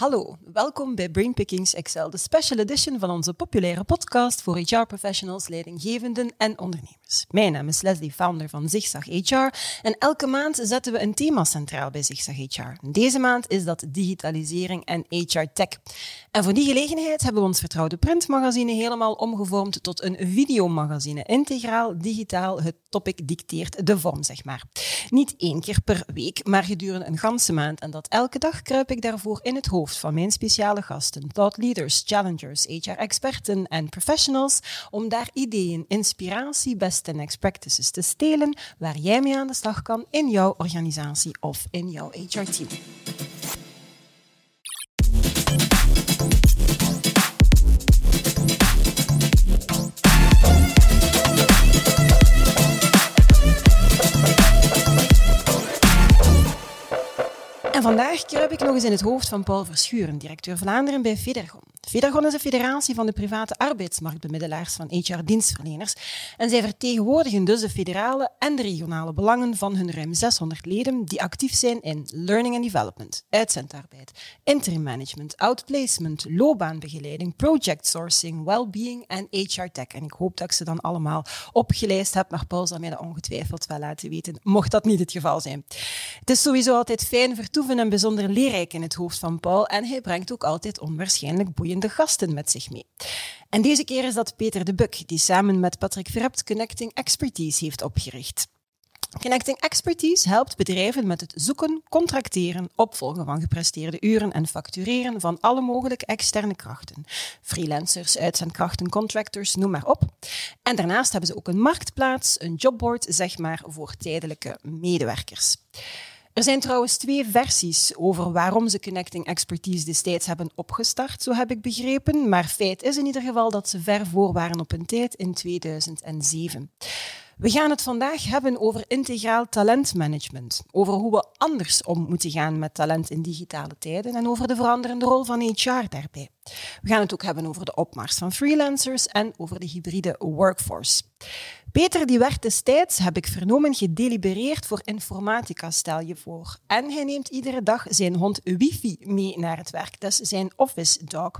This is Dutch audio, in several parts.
Hallo, welkom bij Brainpickings Excel, de special edition van onze populaire podcast voor HR-professionals, leidinggevenden en ondernemers. Mijn naam is Leslie, founder van Zigzag HR en elke maand zetten we een thema centraal bij Zigzag HR. Deze maand is dat digitalisering en HR-tech. En voor die gelegenheid hebben we ons vertrouwde printmagazine helemaal omgevormd tot een videomagazine. Integraal, digitaal, het topic dicteert de vorm, zeg maar. Niet één keer per week, maar gedurende een ganse maand. En dat elke dag kruip ik daarvoor in het hoofd van mijn speciale gasten, thought leaders, challengers, HR-experten en professionals, om daar ideeën, inspiratie, best en practices te stelen waar jij mee aan de slag kan in jouw organisatie of in jouw HR-team. Vandaag kruip ik nog eens in het hoofd van Paul Verschuren, directeur Vlaanderen bij Federgon. Federgon is een federatie van de private arbeidsmarktbemiddelaars van HR-dienstverleners. En zij vertegenwoordigen dus de federale en de regionale belangen van hun ruim 600 leden die actief zijn in learning and development, uitzendarbeid, interim management, outplacement, loopbaanbegeleiding, project sourcing, well-being en HR-tech. En ik hoop dat ik ze dan allemaal opgelijst heb, maar Paul zal mij dat ongetwijfeld wel laten weten, mocht dat niet het geval zijn. Het is sowieso altijd fijn vertoeven en bijzonder leerrijk in het hoofd van Paul en hij brengt ook altijd onwaarschijnlijk boeiende de gasten met zich mee. En deze keer is dat Peter de Buk, die samen met Patrick Verrept Connecting Expertise heeft opgericht. Connecting Expertise helpt bedrijven met het zoeken, contracteren, opvolgen van gepresteerde uren en factureren van alle mogelijke externe krachten. Freelancers, uitzendkrachten, contractors, noem maar op. En daarnaast hebben ze ook een marktplaats, een jobboard, zeg maar, voor tijdelijke medewerkers. Er zijn trouwens twee versies over waarom ze Connecting Expertise destijds hebben opgestart, zo heb ik begrepen. Maar feit is in ieder geval dat ze ver voor waren op hun tijd in 2007. We gaan het vandaag hebben over integraal talentmanagement, over hoe we anders om moeten gaan met talent in digitale tijden en over de veranderende rol van HR daarbij. We gaan het ook hebben over de opmars van freelancers en over de hybride workforce. Peter die werd destijds, heb ik vernomen, gedelibereerd voor informatica, stel je voor. En hij neemt iedere dag zijn hond Wifi mee naar het werk, dus zijn office dog.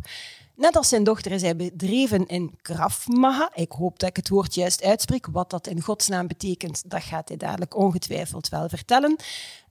Net als zijn dochter is hij bedreven in Krav. Ik hoop dat ik het woord juist uitspreek. Wat dat in godsnaam betekent, dat gaat hij dadelijk ongetwijfeld wel vertellen.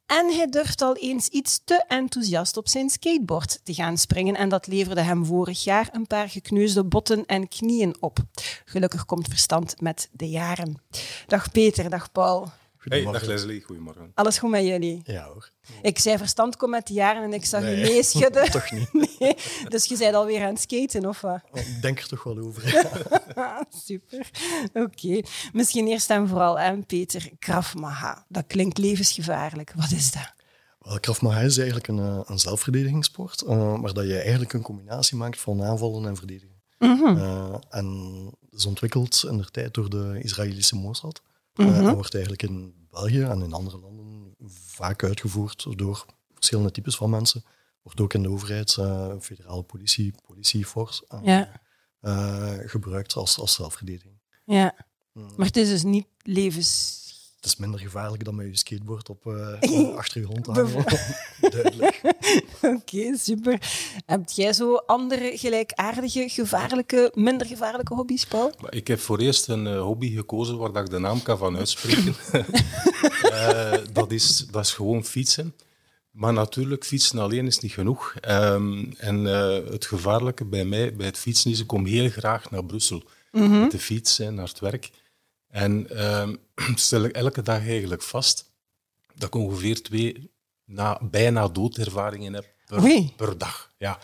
En hij durft al eens iets te enthousiast op zijn skateboard te gaan springen. En dat leverde hem vorig jaar een paar gekneusde botten en knieën op. Gelukkig komt verstand met de jaren. Dag Peter, dag Paul. Hey, dag Leslie, goedemorgen. Alles goed met jullie? Ja hoor. Ik zei verstand komt met de jaren en ik zag je meeschudden. toch niet. Nee. Dus je bent alweer aan het skaten, of wat? Ik denk er toch wel over. Super. Oké. Misschien eerst en vooral aan Peter Krav Maga. Dat klinkt levensgevaarlijk. Wat is dat? Wel, Krav Maga is eigenlijk een, eh, een zelfverdedigingssport, uh, waar dat je eigenlijk een combinatie maakt van aanvallen en verdedigen. Mhm. Uh, en is ontwikkeld in de tijd door de Israëlische Mossad. Mhm. en wordt eigenlijk in België en in andere landen vaak uitgevoerd door verschillende types van mensen. Wordt ook in de overheid, uh, federale politie, politieforce, uh, Ja. uh, gebruikt als, als zelfverdediging. Ja. Mm. Maar het is dus niet levens... Het is minder gevaarlijk dan met je skateboard op, uh, achter je hond te hangen. Duidelijk. Oké, super. Heb jij zo andere gelijkaardige, gevaarlijke, minder gevaarlijke hobby's, Paul? Maar ik heb voor eerst een uh, hobby gekozen waar dat ik de naam kan van uitspreken. uh, dat, is, dat is gewoon fietsen. Maar natuurlijk, fietsen alleen is niet genoeg. Um, en uh, het gevaarlijke bij mij, bij het fietsen, is ik kom heel graag naar Brussel. Mm -hmm. Met de fiets en naar het werk. En um, stel ik elke dag eigenlijk vast dat ik ongeveer twee na, bijna doodervaringen heb per, per dag. Ja.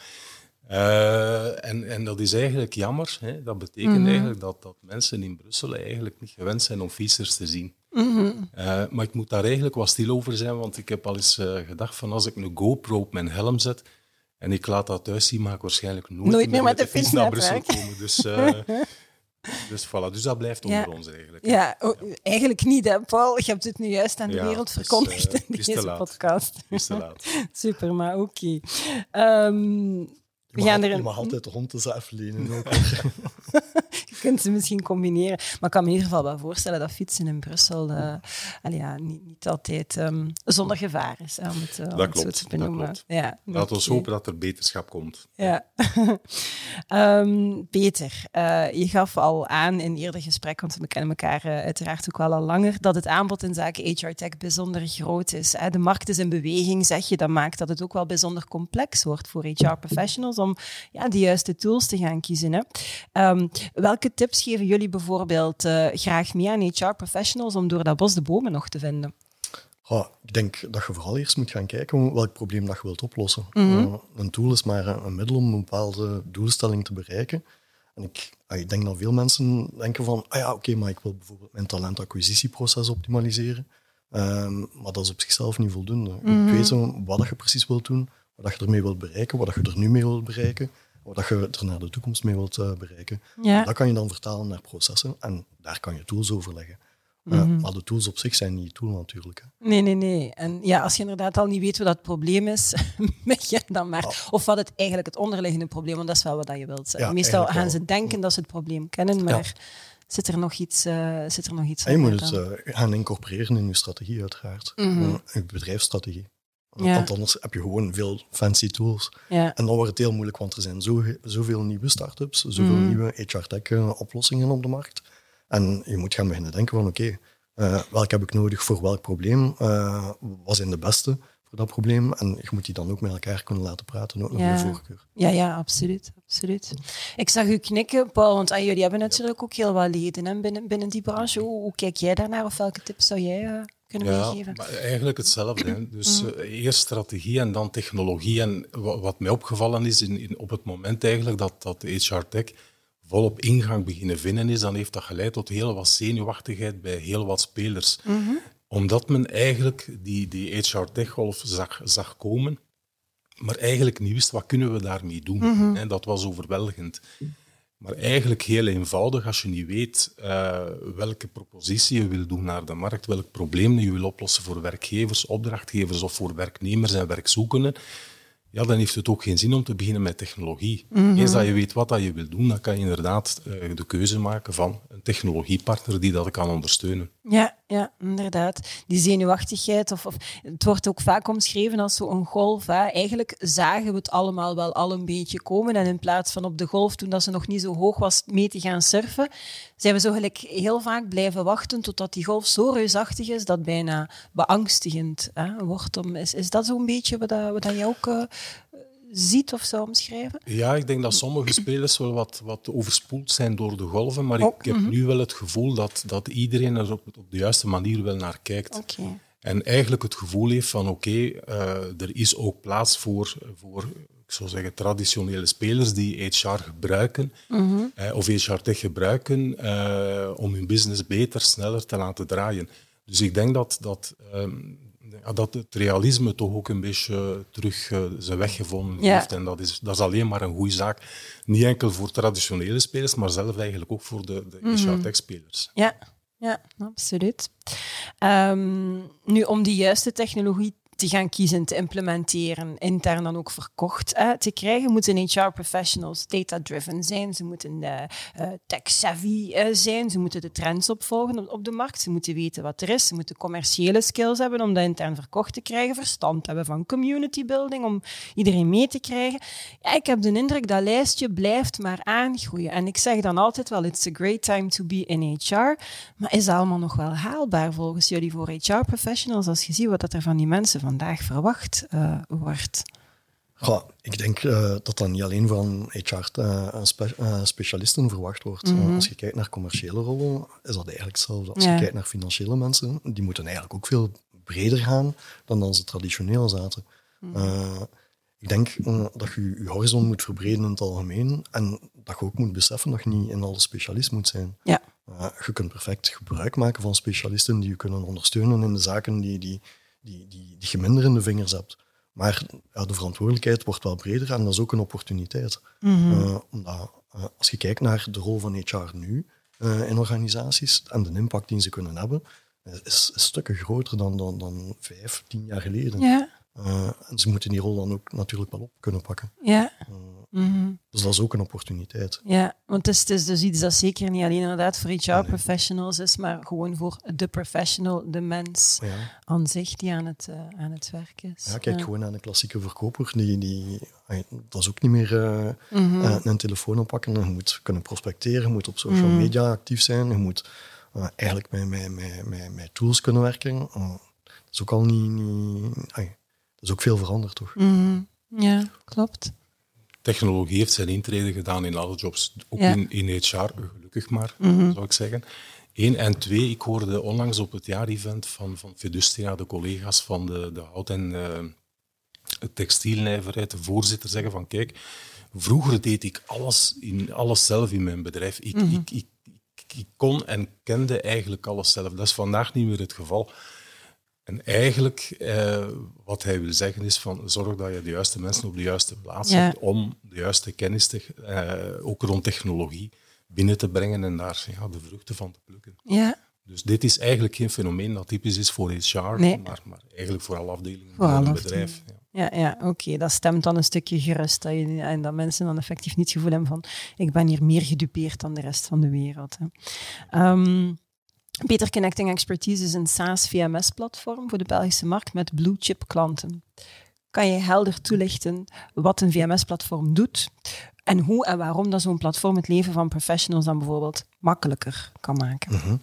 Uh, en, en dat is eigenlijk jammer. Hè? Dat betekent mm -hmm. eigenlijk dat, dat mensen in Brussel eigenlijk niet gewend zijn om fietsers te zien. Mm -hmm. uh, maar ik moet daar eigenlijk wat stil over zijn, want ik heb al eens uh, gedacht van als ik een GoPro op mijn helm zet en ik laat dat thuis zien, maak ik waarschijnlijk nooit, nooit meer met de, de fiets naar Brussel komen. Dus, dus voilà, dus dat blijft onder Ja. ons eigenlijk. Ja, oh, eigenlijk niet, hè, Paul? Je hebt het nu juist aan de Ja, wereld verkondigd in het is te deze podcast. Is te laat. Super, maar oké. Ehm, Je we mag, gaan er je een... mag altijd de hond zelf lenen. Ook. Je kunt ze misschien combineren. Maar ik kan me in ieder geval wel voorstellen dat fietsen in Brussel uh, ja, niet, niet altijd um, zonder gevaar is. Om het, uh, dat klopt, zo te benoemen. Dat klopt. Ja, Laten we hopen dat er beterschap komt. Ja. um, Peter, uh, je gaf al aan in eerder gesprek, want we kennen elkaar uiteraard ook wel al langer, dat het aanbod in zaken HR Tech bijzonder groot is. Hè? De markt is in beweging, zeg je. Dat maakt dat het ook wel bijzonder complex wordt voor HR-professionals om ja, de juiste tools te gaan kiezen. Hè? Um, welke tips geven jullie bijvoorbeeld uh, graag mee aan HR-professionals om door dat bos de bomen nog te vinden? Oh, ik denk dat je vooral eerst moet gaan kijken welk probleem dat je wilt oplossen. Mm -hmm. uh, een tool is maar een, middel om een bepaalde doelstelling te bereiken. En ik, ah, ik denk dat veel mensen denken van, ah ja, oké, maar ik wil bijvoorbeeld mijn talentacquisitieproces optimaliseren. Um, maar dat is op zichzelf niet voldoende. Mm -hmm. Ik weet wat je precies wilt doen, wat je ermee wilt bereiken, wat je er nu mee wilt bereiken, wat je er naar de toekomst mee wilt uh, bereiken. Ja. Dat kan je dan vertalen naar processen en daar kan je tools over leggen. Uh, mm -hmm. Maar de tools op zich zijn niet tool natuurlijk. Hè. Nee, nee, nee. En ja, als je inderdaad al niet weet wat dat probleem is, met je dan maar. Ja. Of wat het eigenlijk het onderliggende probleem, want dat is wel wat je wilt. Ja, Meestal gaan ze denken dat ze het probleem kennen, maar zit er nog iets, uh, zit er nog iets en Je moet het uh, gaan incorporeren in je strategie uiteraard. Mm -hmm. je bedrijfsstrategie. Ja. Want anders heb je gewoon veel fancy tools. Ja. En dan wordt het heel moeilijk, want er zijn zo, zoveel nieuwe start-ups, zoveel mm. nieuwe HR-tech-oplossingen op de markt. En je moet gaan beginnen denken van oké, okay, uh, welk heb ik nodig voor welk probleem? Uh, wat zijn de beste voor dat probleem? En je moet die dan ook met elkaar kunnen laten praten, ook nog ja. de voorkeur. Ja, ja, absoluut, absoluut. Ik zag u knikken, Paul, want ah, jullie hebben natuurlijk ook heel wat leden hè, binnen, binnen die branche. Hoe, hoe, kijk jij daarnaar of welke tips zou jij... Uh, ja, Maar eigenlijk hetzelfde. Hè. Dus mm. uh, eerst strategie en dan technologie. En wat mij opgevallen is in, in, op het moment eigenlijk dat, dat de HR Tech volop ingang beginnen vinden is, dan heeft dat geleid tot heel wat zenuwachtigheid bij heel wat spelers. Mm -hmm. Omdat men eigenlijk die, die HR Tech golf zag, zag komen, maar eigenlijk niet wist wat kunnen we daarmee doen. Mm -hmm. En dat was overweldigend. Maar eigenlijk heel eenvoudig, als je niet weet uh, welke propositie je wil doen naar de markt, welk probleem je wil oplossen voor werkgevers, opdrachtgevers of voor werknemers en werkzoekenden, ja, dan heeft het ook geen zin om te beginnen met technologie. Mm -hmm. Eens dat je weet wat dat je wil doen, dan kan je inderdaad uh, de keuze maken van een technologiepartner die dat kan ondersteunen. Ja, ja inderdaad. Die zenuwachtigheid, of, of, het wordt ook vaak omschreven als zo'n golf. Hè. Eigenlijk zagen we het allemaal wel al een beetje komen. En in plaats van op de golf, toen dat ze nog niet zo hoog was, mee te gaan surfen, zijn we zo gelijk heel vaak blijven wachten totdat die golf zo reusachtig is dat bijna beangstigend hè, wordt. Om, is, is dat zo'n beetje wat, wat jij ook... Uh, ziet of zou omschrijven? Ja, ik denk dat sommige spelers wel wat, wat overspoeld zijn door de golven, maar oh, ik heb mm -hmm. nu wel het gevoel dat, dat iedereen er op, op de juiste manier wel naar kijkt. Okay. En eigenlijk het gevoel heeft van oké, okay, uh, er is ook plaats voor, voor ik zou zeggen, traditionele spelers die HR gebruiken, uh, of HR-tech gebruiken, uh, om hun business beter, sneller te laten draaien. Dus ik denk dat, dat um, ja, dat het realisme toch ook een beetje terug uh, zijn weg gevonden ja. heeft. En dat is, dat is alleen maar een goede zaak. Niet enkel voor traditionele spelers, maar zelf eigenlijk ook voor de, de mm -hmm. spelers Ja, ja absoluut. Um, nu, om die juiste technologie te gaan kiezen, te implementeren, intern dan ook verkocht eh, te krijgen, moeten HR-professionals data-driven zijn, ze moeten uh, uh, tech-savvy zijn, ze moeten de trends opvolgen op, de markt, ze moeten weten wat er is, ze moeten commerciële skills hebben om dat intern verkocht te krijgen, verstand hebben van community building, om iedereen mee te krijgen. Ja, ik heb de indruk dat lijstje blijft maar aangroeien. En ik zeg dan altijd wel, it's a great time to be in HR, maar is dat allemaal nog wel haalbaar volgens jullie voor HR-professionals als je ziet wat er van die mensen vandaag verwacht uh, wordt? Ja, ik denk uh, dat dat niet alleen van HR-specialisten uh, verwacht wordt. Mm -hmm. als je kijkt naar commerciële rollen, is dat eigenlijk hetzelfde. Als ja. je kijkt naar financiële mensen, die moeten eigenlijk ook veel breder gaan dan dan ze traditioneel zaten. Mm -hmm. ik denk dat je je horizon moet verbreden in het algemeen en dat je ook moet beseffen dat je niet in alle specialist moet zijn. Ja. je kunt perfect gebruik maken van specialisten die je kunnen ondersteunen in de zaken die, die die, die, die je minder in de vingers hebt. Maar ja, de verantwoordelijkheid wordt wel breder en dat is ook een opportuniteit. Mm -hmm. uh, omdat uh, als je kijkt naar de rol van HR nu uh, in organisaties en de impact die ze kunnen hebben, is, is stukken groter dan, dan, dan vijf, tien jaar geleden. Ja. en ze moeten die rol dan ook natuurlijk wel op kunnen pakken. Ja. Mhm. Dus dat is ook een opportuniteit. Ja, want het is, het is, dus iets dat zeker niet alleen inderdaad voor HR-professionals is, maar gewoon voor de professional, de mens aan zich die aan het, uh, aan het werk is. Ja, kijk gewoon naar een klassieke verkoper. Die, die, dat is ook niet meer uh, een telefoon oppakken. Je moet kunnen prospecteren, je moet op social mhm. media actief zijn, je moet eigenlijk met, met, met, met, met tools kunnen werken. dat is ook al niet... niet dat is ook veel veranderd, toch? Mhm. Ja, klopt technologie heeft zijn intrede gedaan in alle jobs, ook in, in HR, gelukkig maar, mhm. zou ik zeggen. Eén. En twee, ik hoorde onlangs op het jaarevent van, van Fidustria, de collega's van de, de hout- en uh, textielnijverheid, de voorzitter, zeggen van kijk, vroeger deed ik alles, in, alles zelf in mijn bedrijf. Ik, mhm. ik, ik, ik kon en kende eigenlijk alles zelf. Dat is vandaag niet meer het geval. En eigenlijk, eh, wat hij wil zeggen is van zorg dat je de juiste mensen op de juiste plaats hebt om de juiste kennis, te, uh, ook rond technologie, binnen te brengen en daar ja, de vruchten van te plukken. Ja. Dus dit is eigenlijk geen fenomeen dat typisch is voor HR, maar, maar, eigenlijk voor alle afdelingen van een bedrijf. Ja, ja, ja oké. Dat stemt dan een stukje gerust. Dat je, en dat mensen dan effectief niet het gevoel hebben van ik ben hier meer gedupeerd dan de rest van de wereld. Hè. Ehm, Beter Connecting Expertise is een SaaS VMS-platform voor de Belgische markt met blue chip klanten. Kan je helder toelichten wat een VMS-platform doet en hoe en waarom dat zo'n platform het leven van professionals dan bijvoorbeeld makkelijker kan maken? Mhm.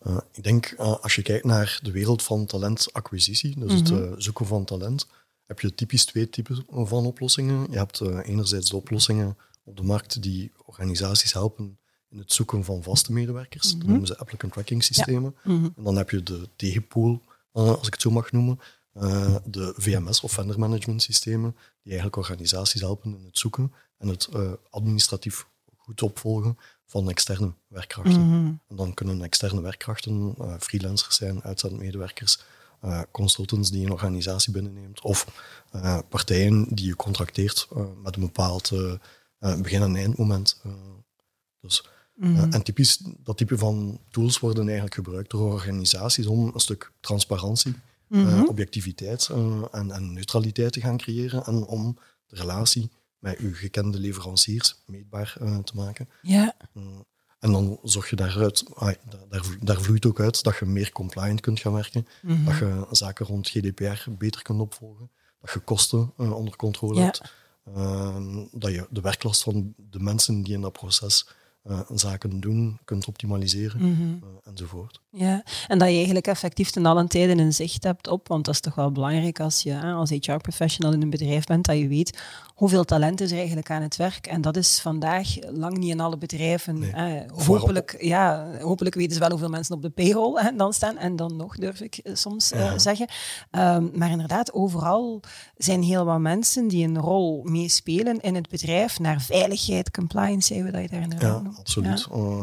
Eh, ik denk, uh, als je kijkt naar de wereld van talentacquisitie, dus het mhm. eh, zoeken van talent, heb je typisch twee typen van oplossingen. Je hebt enerzijds de oplossingen op de markt die organisaties helpen in het zoeken van vaste medewerkers. Dat mhm. noemen ze applicant tracking systemen. Mhm. En dan heb je de tegenpool, uh, als ik het zo mag noemen, uh, de VMS of vendor management systemen, die eigenlijk organisaties helpen in het zoeken en het uh, administratief goed opvolgen van externe werkkrachten. Mhm. En dan kunnen externe werkkrachten freelancers zijn, uitzendmedewerkers, consultants die een organisatie binnenneemt of partijen die je contracteert met een bepaald begin- en eindmoment. dus Mhm. en typisch dat type van tools worden eigenlijk gebruikt door organisaties om een stuk transparantie, mm objectiviteit uh, en, en, neutraliteit te gaan creëren en om de relatie met uw gekende leveranciers meetbaar uh, te maken. Ja. en dan zorg je daaruit, ah, daar, daar, vloeit ook uit dat je meer compliant kunt gaan werken, mhm. dat je zaken rond GDPR beter kunt opvolgen, dat je kosten onder controle hebt, dat je de werklast van de mensen die in dat proces uh, zaken doen, kunt optimaliseren mm -hmm. uh, enzovoort. Ja, en dat je eigenlijk effectief ten allen tijden een zicht hebt op, want dat is toch wel belangrijk als je als HR-professional in een bedrijf bent, dat je weet hoeveel talent is er eigenlijk aan het werk. En dat is vandaag lang niet in alle bedrijven. Nee. hopelijk, ja, hopelijk weten ze wel hoeveel mensen op de payroll hè, dan staan. En dan nog, durf ik eh, soms uh, zeggen. Um, maar inderdaad, overal zijn heel wat mensen die een rol meespelen in het bedrijf naar veiligheid, compliance, zeggen we dat je daar inderdaad Ja, absoluut. Ja. Uh,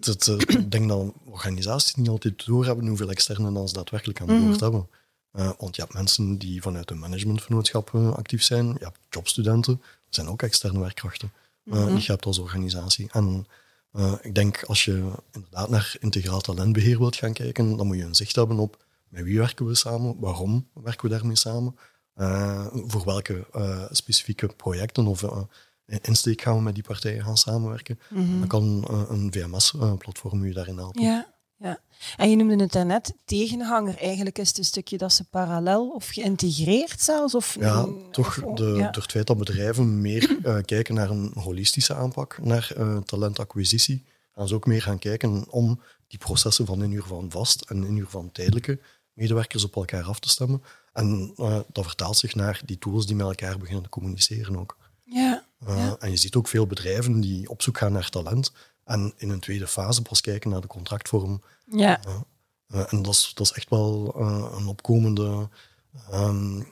het, ik denk dat organisaties niet altijd doorhebben hoeveel externen dan ze daadwerkelijk aan boord mm -hmm. hebben. Uh, want je hebt mensen die vanuit een managementvernootschap uh, actief zijn. Je hebt jobstudenten, dat zijn ook externe werkkrachten uh, mm -hmm. die je hebt als organisatie. En ik denk als je inderdaad naar integraal talentbeheer wilt gaan kijken, dan moet je een zicht hebben op met wie werken we samen, waarom werken we daarmee samen, voor welke specifieke projecten of insteek gaan we met die partijen gaan samenwerken. Mm -hmm. Dan kan een VMS-platform je daarin helpen. Ja. Ja, en je noemde het daarnet tegenhanger. Eigenlijk is het een stukje dat ze parallel of geïntegreerd zelfs? Of, ja, toch de, door het feit dat bedrijven meer uh, kijken naar een holistische aanpak, naar uh, talentacquisitie, gaan ze ook meer gaan kijken om die processen van inhuur van vast en inhuur van tijdelijke medewerkers op elkaar af te stemmen. En uh, dat vertaalt zich naar die tools die met elkaar beginnen te communiceren ook. Ja, ja. En je ziet ook veel bedrijven die op zoek gaan naar talent en in een tweede fase pas kijken naar de contractvorm. Ja. Uh, en dat is, dat is echt wel uh, een opkomende um,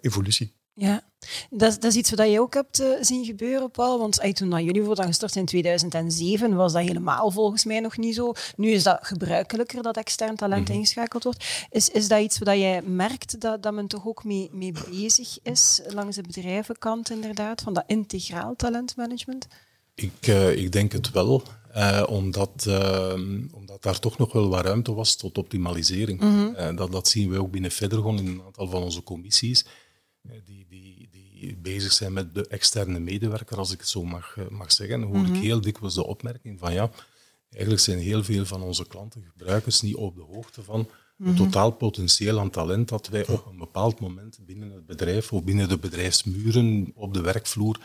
evolutie. Ja, dat, dat is iets wat je ook hebt zien gebeuren, Paul. Want ay, toen jullie bijvoorbeeld gestart in 2007, was dat helemaal volgens mij nog niet zo. Nu is dat gebruikelijker dat extern talent mm ingeschakeld wordt. Is, is dat iets waar jij merkt dat, dat men toch ook mee, mee bezig is, langs de bedrijvenkant inderdaad, van dat integraal talentmanagement? Ik, uh, ik denk het wel, uh, omdat, uh, omdat daar toch nog wel wat ruimte was tot optimalisering. Mm -hmm. dat, dat zien we ook binnen Federgon in een aantal van onze commissies. Die, die, die die bezig zijn met de externe medewerker, als ik het zo mag, mag zeggen, hoor ik mhm. heel dikwijls de opmerking van ja, eigenlijk zijn heel veel van onze klanten, gebruikers, niet op de hoogte van het mhm. totaal potentieel aan talent dat wij op een bepaald moment binnen het bedrijf of binnen de bedrijfsmuren op de werkvloer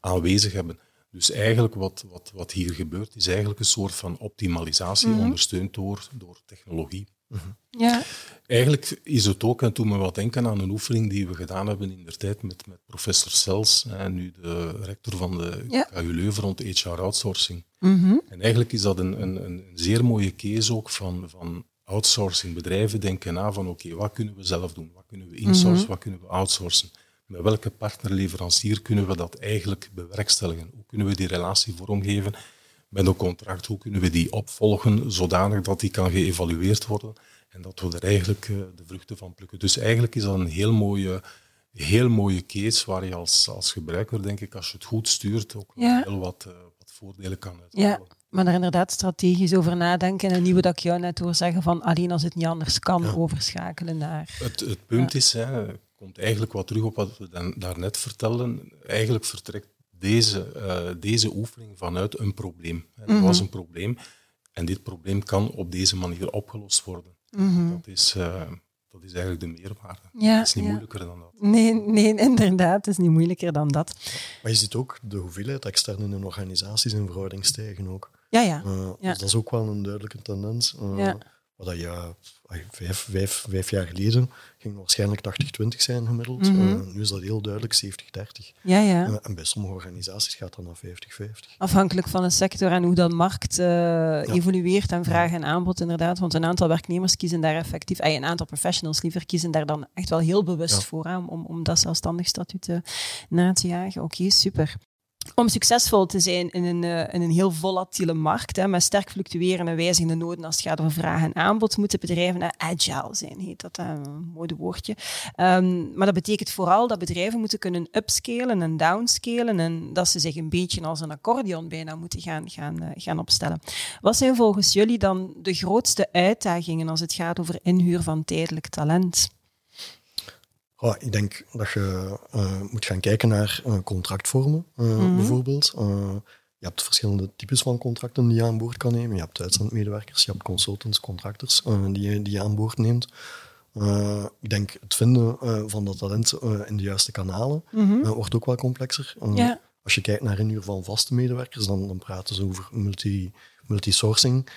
aanwezig hebben. Dus eigenlijk wat, wat, wat hier gebeurt, is eigenlijk een soort van optimalisatie, mhm. ondersteund door, door technologie. Mhm. Ja. Eigenlijk is het ook, en toen me wat denken aan een oefening die we gedaan hebben in de tijd met, met professor Sels, en nu de rector van de ja. KU Leuven rond HR outsourcing. En eigenlijk is dat een, een, een zeer mooie case ook van, van outsourcing. Bedrijven denken na van oké, wat kunnen we zelf doen? Wat kunnen we insourcen? Mhm. Wat kunnen we outsourcen? Met welke partnerleverancier kunnen we dat eigenlijk bewerkstelligen? Hoe kunnen we die relatie vormgeven met een contract? Hoe kunnen we die opvolgen zodanig dat die kan geëvalueerd worden en dat we er eigenlijk eh, de vruchten van plukken? Dus eigenlijk is dat een heel mooie, heel mooie case waar je als, als gebruiker, denk ik, als je het goed stuurt, ook heel wat, uh, wat voordelen kan uithalen. Ja. Maar er inderdaad strategisch over nadenken. En niet wat ik jou net hoor zeggen van alleen als het niet anders kan, overschakelen naar... Het, het punt is, hè, komt eigenlijk wat terug op wat we dan, daarnet vertelden. Eigenlijk vertrekt deze, uh, deze oefening vanuit een probleem. Er mhm. was een probleem en dit probleem kan op deze manier opgelost worden. Mhm. Dat is... Uh, dat is eigenlijk de meerwaarde. Ja, het is niet moeilijker dan dat. Nee, nee, inderdaad, het is niet moeilijker dan dat. Maar je ziet ook de hoeveelheid externe in organisaties in verhouding stijgen ook. Ja, ja. Uh, ja. Dus dat is ook wel een duidelijke tendens. Uh, ja. Wat je vijf, vijf, vijf jaar geleden ging waarschijnlijk 80-20 zijn gemiddeld. Mm -hmm. uh, nu is dat heel duidelijk 70-30. Ja, ja. en bij sommige organisaties gaat dat naar 50-50. Afhankelijk van de sector en hoe dat markt ja. evolueert en vraag en aanbod inderdaad. Want een aantal werknemers kiezen daar effectief, een aantal professionals liever, kiezen daar dan echt wel heel bewust voor aan om, om dat zelfstandig statuut na te jagen. Oké, super om succesvol te zijn in een, uh, in een heel volatiele markt, hè, met sterk fluctuerende wijzigende noden als het gaat over vraag en aanbod, moeten bedrijven agile zijn, heet dat, uh, een mooi woordje. Um, maar dat betekent vooral dat bedrijven moeten kunnen upscalen en downscalen en dat ze zich een beetje als een accordeon bijna moeten gaan, gaan, gaan opstellen. Wat zijn volgens jullie dan de grootste uitdagingen als het gaat over inhuur van tijdelijk talent? Oh, ik denk dat je uh, moet gaan kijken naar uh, contractvormen, uh, mm-hmm. bijvoorbeeld. je hebt verschillende types van contracten die je aan boord kan nemen. Je hebt uitzendmedewerkers, je hebt consultants, contractors die, je, die je aan boord neemt. ik denk het vinden van dat talent in de juiste kanalen mm-hmm. wordt ook wel complexer. Als je kijkt naar inhuur van vaste medewerkers, dan, dan praten ze over multi, multi-sourcing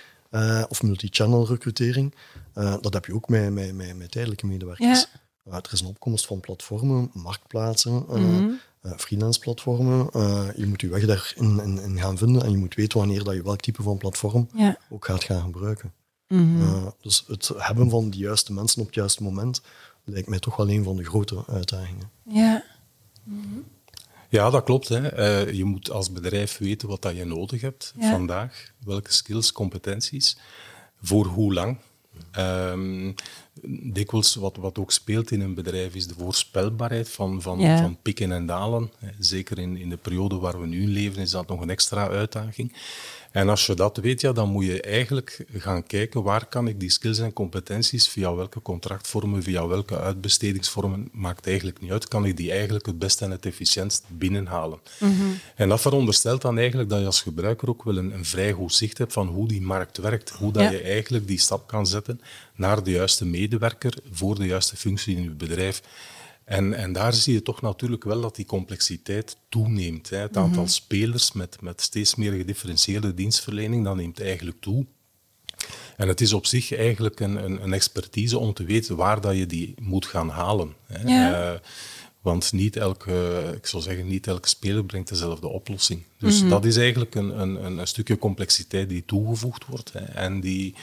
of multi-channel recrutering. dat heb je ook met, met, met, met tijdelijke medewerkers. Ja er is een opkomst van platformen, marktplaatsen, mm freelance platformen. Uh, je moet je weg daarin in, in, gaan vinden en je moet weten wanneer dat je welk type van platform ook gaat gaan gebruiken. Mhm. dus het hebben van de juiste mensen op het juiste moment lijkt mij toch wel een van de grote uitdagingen. Ja. Ja, dat klopt. Hè. je moet als bedrijf weten wat dat je nodig hebt vandaag, welke skills, competenties, voor hoe lang. Um, dikwijls wat, wat ook speelt in een bedrijf is de voorspelbaarheid van, van, van pieken en dalen. Zeker in, in de periode waar we nu leven is dat nog een extra uitdaging. En als je dat weet, ja, dan moet je eigenlijk gaan kijken waar kan ik die skills en competenties, via welke contractvormen, via welke uitbestedingsvormen, maakt eigenlijk niet uit, kan ik die eigenlijk het beste en het efficiëntst binnenhalen. Mhm. En dat veronderstelt dan eigenlijk dat je als gebruiker ook wel een, een vrij goed zicht hebt van hoe die markt werkt, hoe dat je eigenlijk die stap kan zetten naar de juiste medewerker voor de juiste functie in je bedrijf. En, en daar zie je toch natuurlijk wel dat die complexiteit toeneemt. Hè. Het aantal mhm. spelers met, met steeds meer gedifferentieerde dienstverlening, dat neemt eigenlijk toe. En het is op zich eigenlijk een, een, een expertise om te weten waar dat je die moet gaan halen. Hè. Ja. Uh, want niet elke, ik zou zeggen, niet elke speler brengt dezelfde oplossing. Dus mhm. dat is eigenlijk een, een, een stukje complexiteit die toegevoegd wordt hè, en die,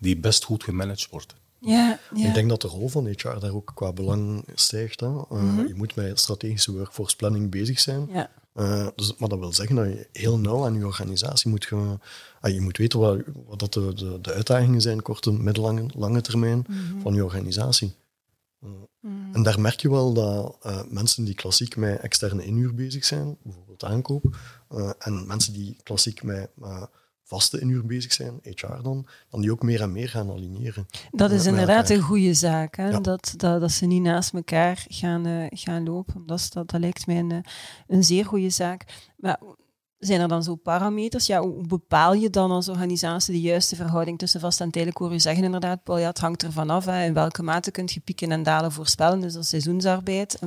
die best goed gemanaged wordt. Ja, ja, Ik denk dat de rol van HR daar ook qua belang stijgt. Hè. Uh, mm-hmm. Je moet met strategische workforce planning bezig zijn. Ja. Uh, dus, maar dat wil zeggen dat je heel nauw aan je organisatie moet gaan. Uh, je moet weten wat, wat dat de, de, de, uitdagingen zijn, korte, middellange lange termijn, mm-hmm. van je organisatie. Mm-hmm. En daar merk je wel dat mensen die klassiek met externe inhuur bezig zijn, bijvoorbeeld aankoop, en mensen die klassiek met vaste inhuur bezig zijn, HR dan, dan die ook meer en meer gaan aligneren. Dat is inderdaad een goede zaak, hè? Dat, dat, dat ze niet naast elkaar gaan, uh, gaan lopen. Dat, dat, dat lijkt mij een, een zeer goede zaak. Maar zijn er dan zo parameters? Ja, hoe bepaal je dan als organisatie de juiste verhouding tussen vast en tijdelijk? Hoor je zeggen inderdaad, Paul, ja, het hangt ervan af. Hè, in welke mate kun je pieken en dalen voorspellen, dus dat is seizoensarbeid.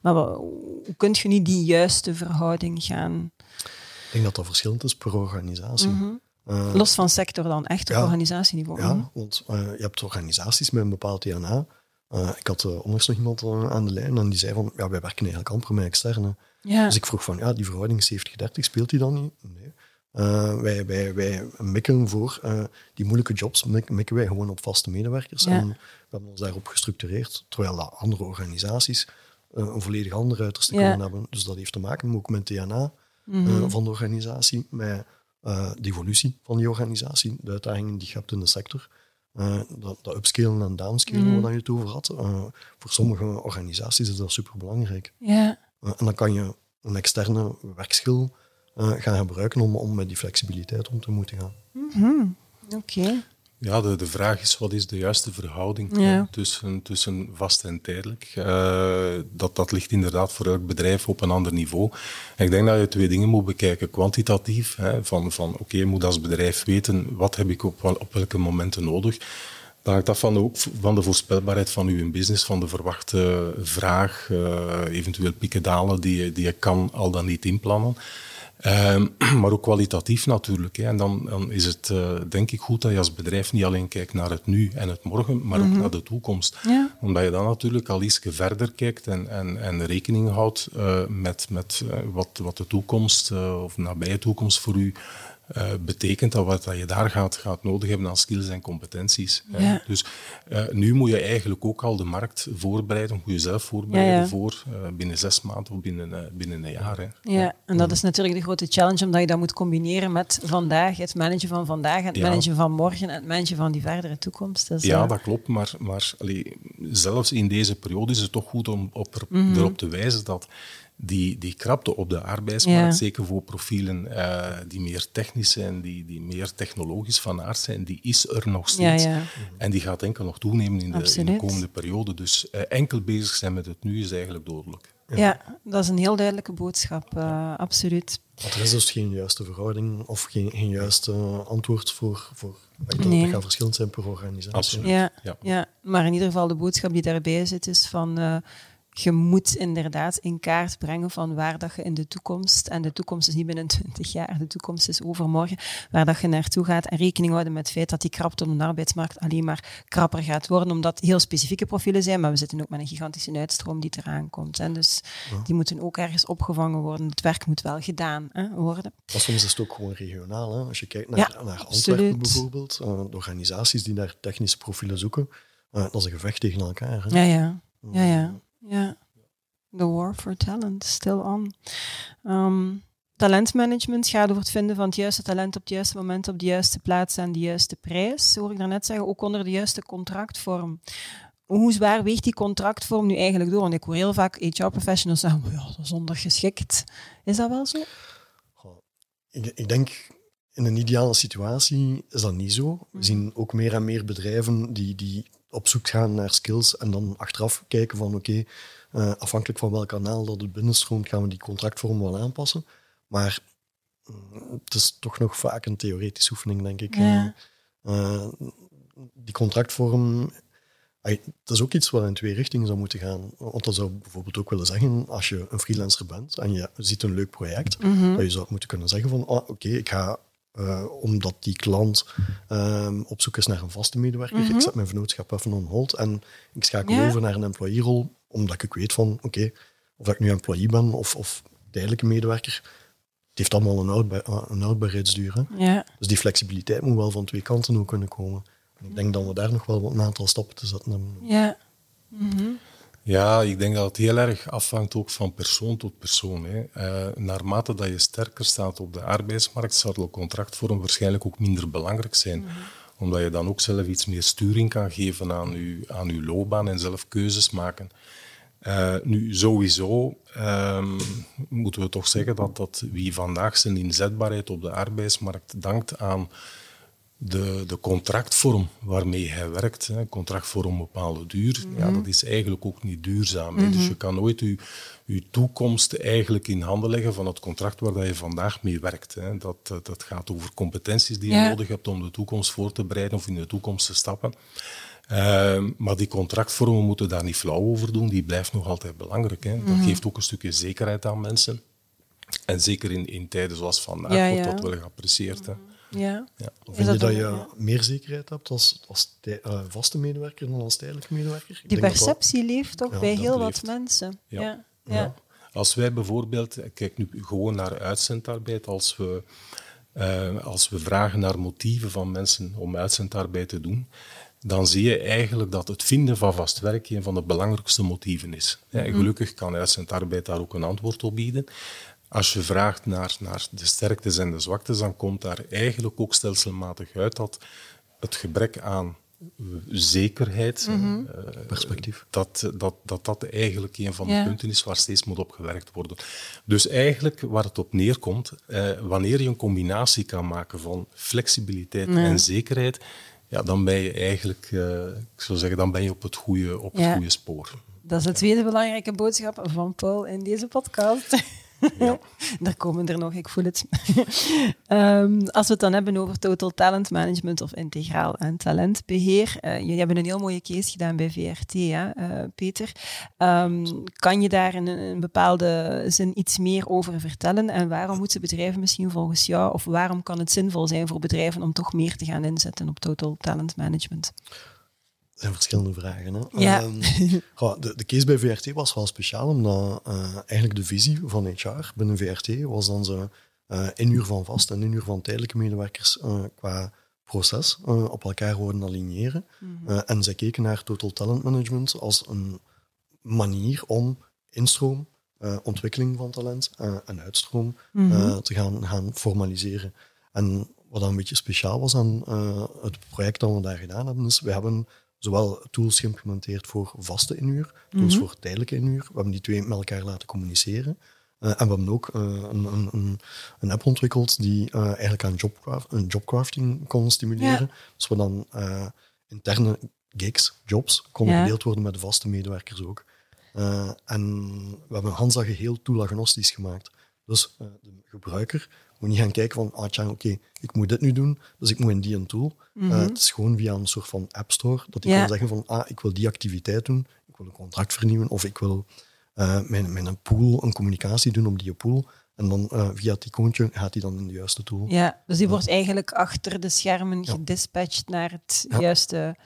Maar hoe kun je niet die juiste verhouding gaan... Ik denk dat dat verschillend is per organisatie. Mhm. Eh, Los van sector dan, echt op organisatieniveau. Ja, mhm. want uh, je hebt organisaties met een bepaald DNA. Uh, ik had onlangs nog iemand aan de lijn en die zei van, ja, wij werken eigenlijk amper met externe. Ja. Dus ik vroeg van, ja, die verhouding 70-30, speelt die dan niet? Nee. Uh, wij, wij, wij mikken voor uh, die moeilijke jobs, mikken wij gewoon op vaste medewerkers. En we hebben ons daarop gestructureerd, terwijl andere organisaties uh, een volledig ander uiterste ja. kunnen hebben. Dus dat heeft te maken ook met DNA mm -hmm. van de organisatie, met de evolutie van die organisatie, de uitdagingen die je hebt in de sector. dat, dat upscalen en downscalen, mm -hmm. waar je het over had. voor sommige organisaties is dat superbelangrijk. Ja. Eh, en dan kan je een externe werkschil uh, gaan gebruiken om, om met die flexibiliteit om te moeten gaan. Mm Oké. Ja, de, de vraag is wat is de juiste verhouding tussen, tussen vast en tijdelijk. Uh, dat, dat ligt inderdaad voor elk bedrijf op een ander niveau. En ik denk dat je twee dingen moet bekijken. Kwantitatief, hè, van, van oké, je moet als bedrijf weten wat heb ik op, op welke momenten nodig. Dat hangt af van de, van de voorspelbaarheid van uw business, van de verwachte vraag, uh, eventueel pieken dalen die, die je kan al dan niet inplannen. Uh, maar ook kwalitatief natuurlijk. Hè. En dan, dan is het uh, denk ik goed dat je als bedrijf niet alleen kijkt naar het nu en het morgen, maar ook mhm. naar de toekomst. Ja. Omdat je dan natuurlijk al iets verder kijkt en, en, en rekening houdt uh, met, met wat, wat de toekomst of nabije toekomst voor u uh, betekent dat wat dat je daar gaat, gaat nodig hebben aan skills en competenties. Ja. Dus uh, nu moet je eigenlijk ook al de markt voorbereiden, moet je jezelf voorbereiden ja, ja. voor uh, binnen zes maanden of binnen, binnen een jaar. Hè. Ja, en dat is natuurlijk de grote challenge, omdat je dat moet combineren met vandaag, het managen van vandaag, het managen van morgen en het managen van die verdere toekomst. Dus, ja, dat klopt, maar, maar allee, zelfs in deze periode is het toch goed om op mm -hmm. erop te wijzen dat die, die krapte op de arbeidsmarkt, zeker voor profielen uh, die meer technisch zijn, die, die meer technologisch van aard zijn, die is er nog steeds. Ja, ja. En die gaat enkel nog toenemen in de, in de komende periode. Dus uh, enkel bezig zijn met het nu is eigenlijk dodelijk. Ja, dat is een heel duidelijke boodschap, uh, absoluut. Want er is dus geen juiste verhouding of geen, geen juiste antwoord voor, voor dat nee. gaat verschillend zijn per organisatie. Absoluut. Ja, ja. ja, maar in ieder geval de boodschap die daarbij zit is van je moet inderdaad in kaart brengen van waar dat je in de toekomst, en de toekomst is niet binnen 20 jaar, de toekomst is overmorgen, waar dat je naartoe gaat en rekening houden met het feit dat die krapte op de arbeidsmarkt alleen maar krapper gaat worden, omdat heel specifieke profielen zijn, maar we zitten ook met een gigantische uitstroom die eraan komt. En dus ja. die moeten ook ergens opgevangen worden. Het werk moet wel gedaan hè, worden. Maar soms is het ook gewoon regionaal. Hè? Als je kijkt naar, ja, naar Antwerpen bijvoorbeeld, uh, de organisaties die naar technische profielen zoeken, uh, dat is een gevecht tegen elkaar. Hè? Ja, ja. ja, ja. Ja, the war for talent, still on. Um, talentmanagement gaat over het vinden van het juiste talent op het juiste moment, op de juiste plaats en de juiste prijs. Hoor ik daarnet zeggen, ook onder de juiste contractvorm. Hoe zwaar weegt die contractvorm nu eigenlijk door? Want ik hoor heel vaak HR-professionals zeggen, ja, dat is ondergeschikt. Is dat wel zo? Ik, ik denk, in een ideale situatie is dat niet zo. We zien ook meer en meer bedrijven die, die op zoek gaan naar skills en dan achteraf kijken van oké, okay, uh, afhankelijk van welk kanaal dat het binnenstroomt, gaan we die contractvorm wel aanpassen. Maar mm, het is toch nog vaak een theoretische oefening, denk ik. Ja. Uh, die contractvorm, het is ook iets wat in twee richtingen zou moeten gaan. Want dat zou bijvoorbeeld ook willen zeggen, als je een freelancer bent en je ziet een leuk project, mm -hmm. dat je zou moeten kunnen zeggen van, oh, oké, ik ga uh, omdat die klant um, op zoek is naar een vaste medewerker. Mm -hmm. Ik zet mijn vernootschap even on hold en ik schakel ja. over naar een employee-rol, omdat ik weet van, oké, okay, of ik nu employee ben of, of tijdelijke medewerker, het heeft allemaal een, houdbaar, een houdbaarheidsduur. Hè? Ja. Dus die flexibiliteit moet wel van twee kanten ook kunnen komen. En ik denk dat we daar nog wel een aantal stappen te zetten hebben. Ja. Mm -hmm. Ja, ik denk dat het heel erg afhangt ook van persoon tot persoon. Hè. Uh, naarmate dat je sterker staat op de arbeidsmarkt, zal de contractvorm waarschijnlijk ook minder belangrijk zijn. Mm -hmm. Omdat je dan ook zelf iets meer sturing kan geven aan je, aan uw loopbaan en zelf keuzes maken. Uh, nu, sowieso um, moeten we toch zeggen dat, dat wie vandaag zijn inzetbaarheid op de arbeidsmarkt dankt aan de, de contractvorm waarmee hij werkt, hè, contract voor een bepaalde duur, ja, mhm. dat is eigenlijk ook niet duurzaam. Dus mhm. je kan nooit je, je toekomst eigenlijk in handen leggen van het contract waar je vandaag mee werkt. Hè. Dat, dat gaat over competenties die je nodig hebt om de toekomst voor te bereiden of in de toekomst te stappen. Uh, maar die contractvormen moeten daar niet flauw over doen, die blijft nog altijd belangrijk. Hè. Dat mhm. geeft ook een stukje zekerheid aan mensen. En zeker in, in tijden zoals vandaag wordt dat wel geapprecieerd. Hè. Ja. ja. Vind je dat je meer zekerheid hebt als, als uh, vaste medewerker dan als tijdelijke medewerker? Die perceptie leeft toch bij heel wat mensen. Ja. Ja. Als wij bijvoorbeeld, kijk nu gewoon naar uitzendarbeid, als we, uh, als we vragen naar motieven van mensen om uitzendarbeid te doen, dan zie je eigenlijk dat het vinden van vast werk een van de belangrijkste motieven is. Ja, mhm. gelukkig kan uitzendarbeid daar ook een antwoord op bieden. Als je vraagt naar, naar de sterktes en de zwaktes, dan komt daar eigenlijk ook stelselmatig uit dat het gebrek aan zekerheid, mm perspectief, dat, dat, dat dat eigenlijk een van de punten is waar steeds moet op gewerkt worden. Dus eigenlijk waar het op neerkomt, eh, wanneer je een combinatie kan maken van flexibiliteit en zekerheid, ja, dan ben je eigenlijk, uh, ik zou zeggen, dan ben je op het goede, op het goede spoor. Dat is de tweede belangrijke boodschap van Paul in deze podcast. Ja. Daar komen er nog, ik voel het. um, als we het dan hebben over total talent management of integraal en talentbeheer. Uh, jullie hebben een heel mooie case gedaan bij VRT, hè, uh, Peter. Um, kan je daar in een, bepaalde zin iets meer over vertellen? En waarom moeten bedrijven misschien volgens jou, of waarom kan het zinvol zijn voor bedrijven om toch meer te gaan inzetten op total talent management? Zijn verschillende vragen. Hè? Ja. Um, de, de case bij VRT was wel speciaal, omdat uh, eigenlijk de visie van HR binnen VRT was dan ze uh, één uur van vast en één uur van tijdelijke medewerkers uh, qua proces op elkaar horen aligneren. Mm -hmm. en zij keken naar total talent management als een manier om instroom, ontwikkeling van talent en uitstroom mm -hmm. te gaan, gaan formaliseren. En wat dan een beetje speciaal was aan het project dat we daar gedaan hebben, is we hebben zowel tools geïmplementeerd voor vaste inhuur, tools mhm. voor tijdelijke inhuur. We hebben die twee met elkaar laten communiceren. Uh, en we hebben ook uh, een, een, een, app ontwikkeld die uh, eigenlijk aan jobcraft, een jobcrafting kon stimuleren. Ja. Dus we dan interne gigs, jobs, konden ja. gedeeld worden met de vaste medewerkers ook. en we hebben Hansa geheel toolagnostisch gemaakt. Dus de gebruiker moet niet gaan kijken van, ah tja, oké, ik moet dit nu doen, dus ik moet in die een tool. Mm het is gewoon via een soort van app store dat ik kan zeggen van, ah, ik wil die activiteit doen, ik wil een contract vernieuwen of ik wil uh, mijn, mijn pool, een communicatie doen op die pool. En dan uh, via het icoontje gaat hij dan in de juiste tool. Ja, dus die wordt eigenlijk achter de schermen gedispatcht naar het juiste...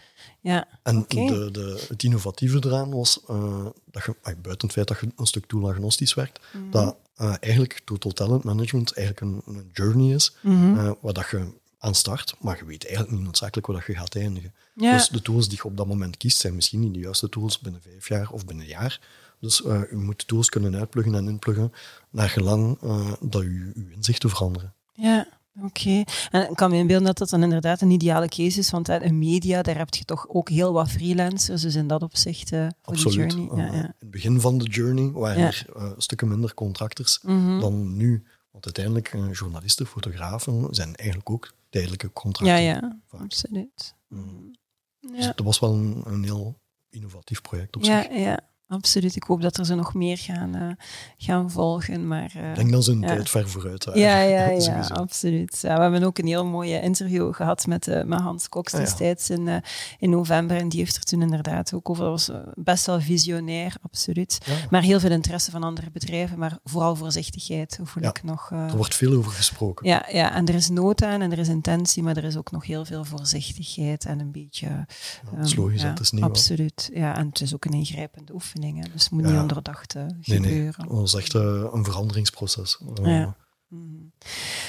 Ja, en de, de, het innovatieve eraan was uh, dat je, buiten het feit dat je een stuk tool-agnostisch werkt, mhm. dat uh, eigenlijk total talent management eigenlijk een, een journey is, mm waar dat je aan start, maar je weet eigenlijk niet noodzakelijk waar dat je gaat eindigen. Dus de tools die je op dat moment kiest, zijn misschien niet de juiste tools binnen vijf jaar of binnen een jaar. Dus uh, u moet tools kunnen uitpluggen en inpluggen naar gelang uh, dat u uw inzichten veranderen. Ja, oké. En ik kan me inbeelden dat dat dan inderdaad een ideale case is, want in media, daar heb je toch ook heel wat freelancers, dus in dat opzicht uh, voor Absoluut. de journey. Ja, ja. In het begin van de journey waren er stukken minder contractors mhm. dan nu. Want uiteindelijk, journalisten, fotografen zijn eigenlijk ook tijdelijke contracten. Ja, ja, absoluut. Mm. Dus dat was wel een, een heel innovatief project op ja, zich. Ja, absoluut. Ik hoop dat er ze nog meer gaan, uh, gaan volgen. Maar, uh, ik denk dat ze een ja. tijd ver vooruit waren. Ja, ja, ja absoluut. Ja, we hebben ook een heel mooie interview gehad met, uh, met Hans Cox ah, destijds in, in november. En die heeft er toen inderdaad ook over. was best wel visionair, absoluut. Maar heel veel interesse van andere bedrijven, maar vooral voorzichtigheid voel ik nog. er wordt veel over gesproken. Ja, ja, en er is nood aan en er is intentie, maar er is ook nog heel veel voorzichtigheid en een beetje... Dat is ehm, logisch, dat is niet Absoluut, ja. En het is ook een ingrijpende oefening, dus het moet niet onderdacht uh, gebeuren. Nee, dat is echt uh, een veranderingsproces. Uh, Mm.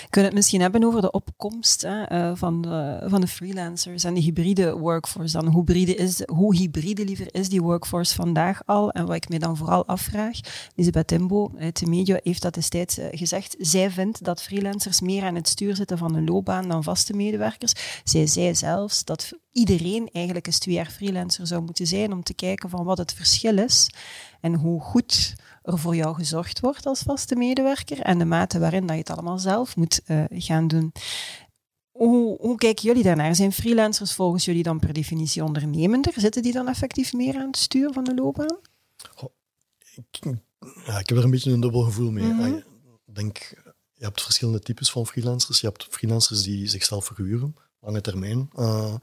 Kunnen het misschien hebben over de opkomst hè, uh, van, de, van de freelancers en de hybride workforce dan? Hoe hybride, is, hoe hybride liever is die workforce vandaag al? En wat ik me dan vooral afvraag, Elisabeth Timbo uit de media heeft dat destijds uh, gezegd. Zij vindt dat freelancers meer aan het stuur zitten van een loopbaan dan vaste medewerkers. Zij zei zelfs dat iedereen eigenlijk eens twee jaar freelancer zou moeten zijn om te kijken van wat het verschil is en hoe goed er voor jou gezorgd wordt als vaste medewerker en de mate waarin dat je het allemaal zelf moet uh, gaan doen. Hoe, hoe, kijken jullie daarnaar? Zijn freelancers volgens jullie dan per definitie ondernemender? Zitten die dan effectief meer aan het stuur van de loopbaan? Ik, ja, ik heb er een beetje een dubbel gevoel mee. Mm -hmm. Ik denk, je hebt verschillende types van freelancers. Je hebt freelancers die zichzelf verhuren, lange termijn. Uh,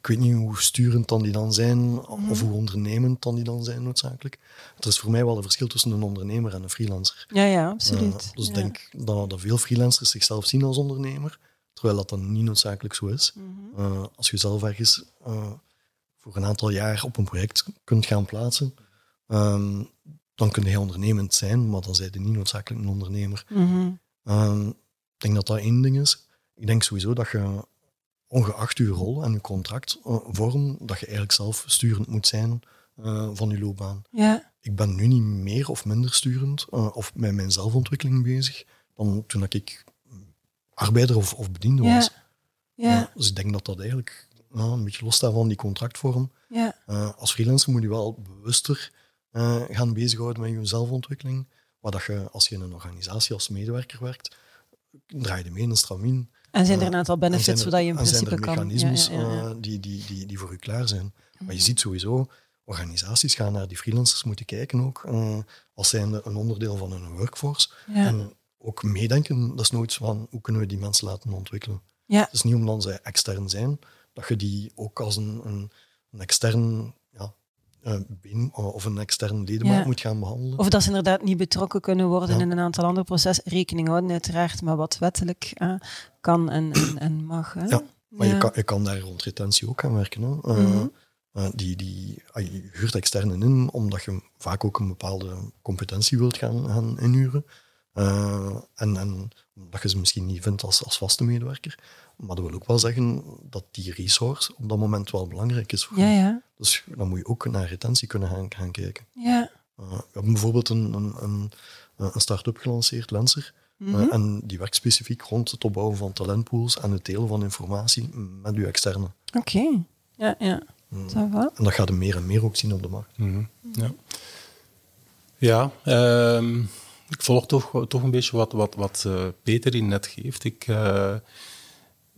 ik weet niet hoe sturend dan die dan zijn, Mhm. of hoe ondernemend dan die dan zijn noodzakelijk. Er is voor mij wel een verschil tussen een ondernemer en een freelancer. Ja, ja, absoluut. Uh, dus ja. ik denk dat, dat veel freelancers zichzelf zien als ondernemer, terwijl dat dan niet noodzakelijk zo is. Mhm. Uh, als je zelf ergens uh, voor een aantal jaar op een project kunt gaan plaatsen, um, dan kun je ondernemend zijn, maar dan zijn je niet noodzakelijk een ondernemer. Mm -hmm. ik denk dat dat één ding is. Ik denk sowieso dat je ongeacht je rol en je contractvorm, dat je eigenlijk zelf sturend moet zijn uh, van je loopbaan. Ja. Ik ben nu niet meer of minder sturend uh, of met mijn zelfontwikkeling bezig dan toen ik arbeider of, of bediende ja. was. Ja. Uh, dus ik denk dat dat eigenlijk een beetje losstaat van die contractvorm. Ja. als freelancer moet je wel bewuster gaan bezighouden met je zelfontwikkeling. Maar dat je, als je in een organisatie als medewerker werkt, draai je mee in een stramien. En zijn er een aantal benefits zodat je in en zijn principe er kan... mechanismes ja, ja, ja. uh, die, die, die, die voor u klaar zijn. Maar je ziet sowieso, organisaties gaan naar die freelancers moeten kijken ook, uh, als zijnde een onderdeel van hun workforce. Ja. En ook meedenken, dat is nooit van hoe kunnen we die mensen laten ontwikkelen. Ja. Het is niet omdat zij extern zijn, dat je die ook als een, een, een extern been of een extern Ja. moet gaan behandelen. Of dat ze inderdaad niet betrokken kunnen worden Ja. in een aantal andere processen. Rekening houden uiteraard met wat wettelijk eh, kan en, en, en mag. Hè? Ja, Maar Ja. je, kan, je kan daar rond retentie ook aan werken. Hè. Uh, Mhm. uh, die, die, ah, je huurt externen in omdat je vaak ook een bepaalde competentie wilt gaan, gaan inhuren. Uh, en, en omdat je ze misschien niet vindt als, als vaste medewerker. Maar dat wil ook wel zeggen dat die resource op dat moment wel belangrijk is voor Ja, je. ja. Dus dan moet je ook naar retentie kunnen gaan, gaan kijken. ja. Uh, we hebben bijvoorbeeld een, een, een, een start-up gelanceerd, Lenser. Mhm. Uh, en die werkt specifiek rond het opbouwen van talentpools en het delen van informatie met uw externe. Oké. Ja, ja. Mm. Ça va. En dat gaat er meer en meer ook zien op de markt. Mhm, Ja, ja ehm, ik volg toch, toch een beetje wat, wat, wat eh, Peter hier net geeft. Ik, eh,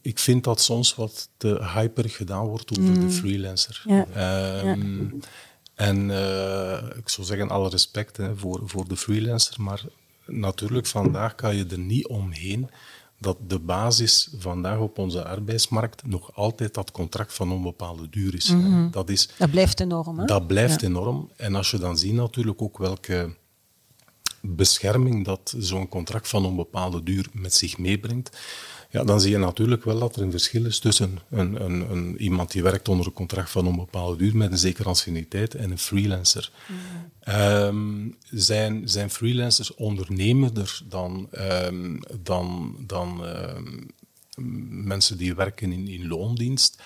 ik vind dat soms wat te hyper gedaan wordt over de freelancer. Ja. Ehm, En eh, ik zou zeggen, alle respect hè, voor, voor de freelancer, maar natuurlijk, vandaag kan je er niet omheen dat de basis vandaag op onze arbeidsmarkt nog altijd dat contract van onbepaalde duur is. hè. Dat is Dat blijft enorm, hè? dat blijft Ja. enorm. En als je dan ziet natuurlijk ook welke bescherming dat zo'n contract van onbepaalde duur met zich meebrengt, ja, dan zie je natuurlijk wel dat er een verschil is tussen een, een, een, iemand die werkt onder een contract van onbepaalde duur met een zekere anciëniteit en een freelancer. Ehm, zijn, zijn freelancers ondernemender dan, ehm, dan, dan ehm, mensen die werken in, in loondienst?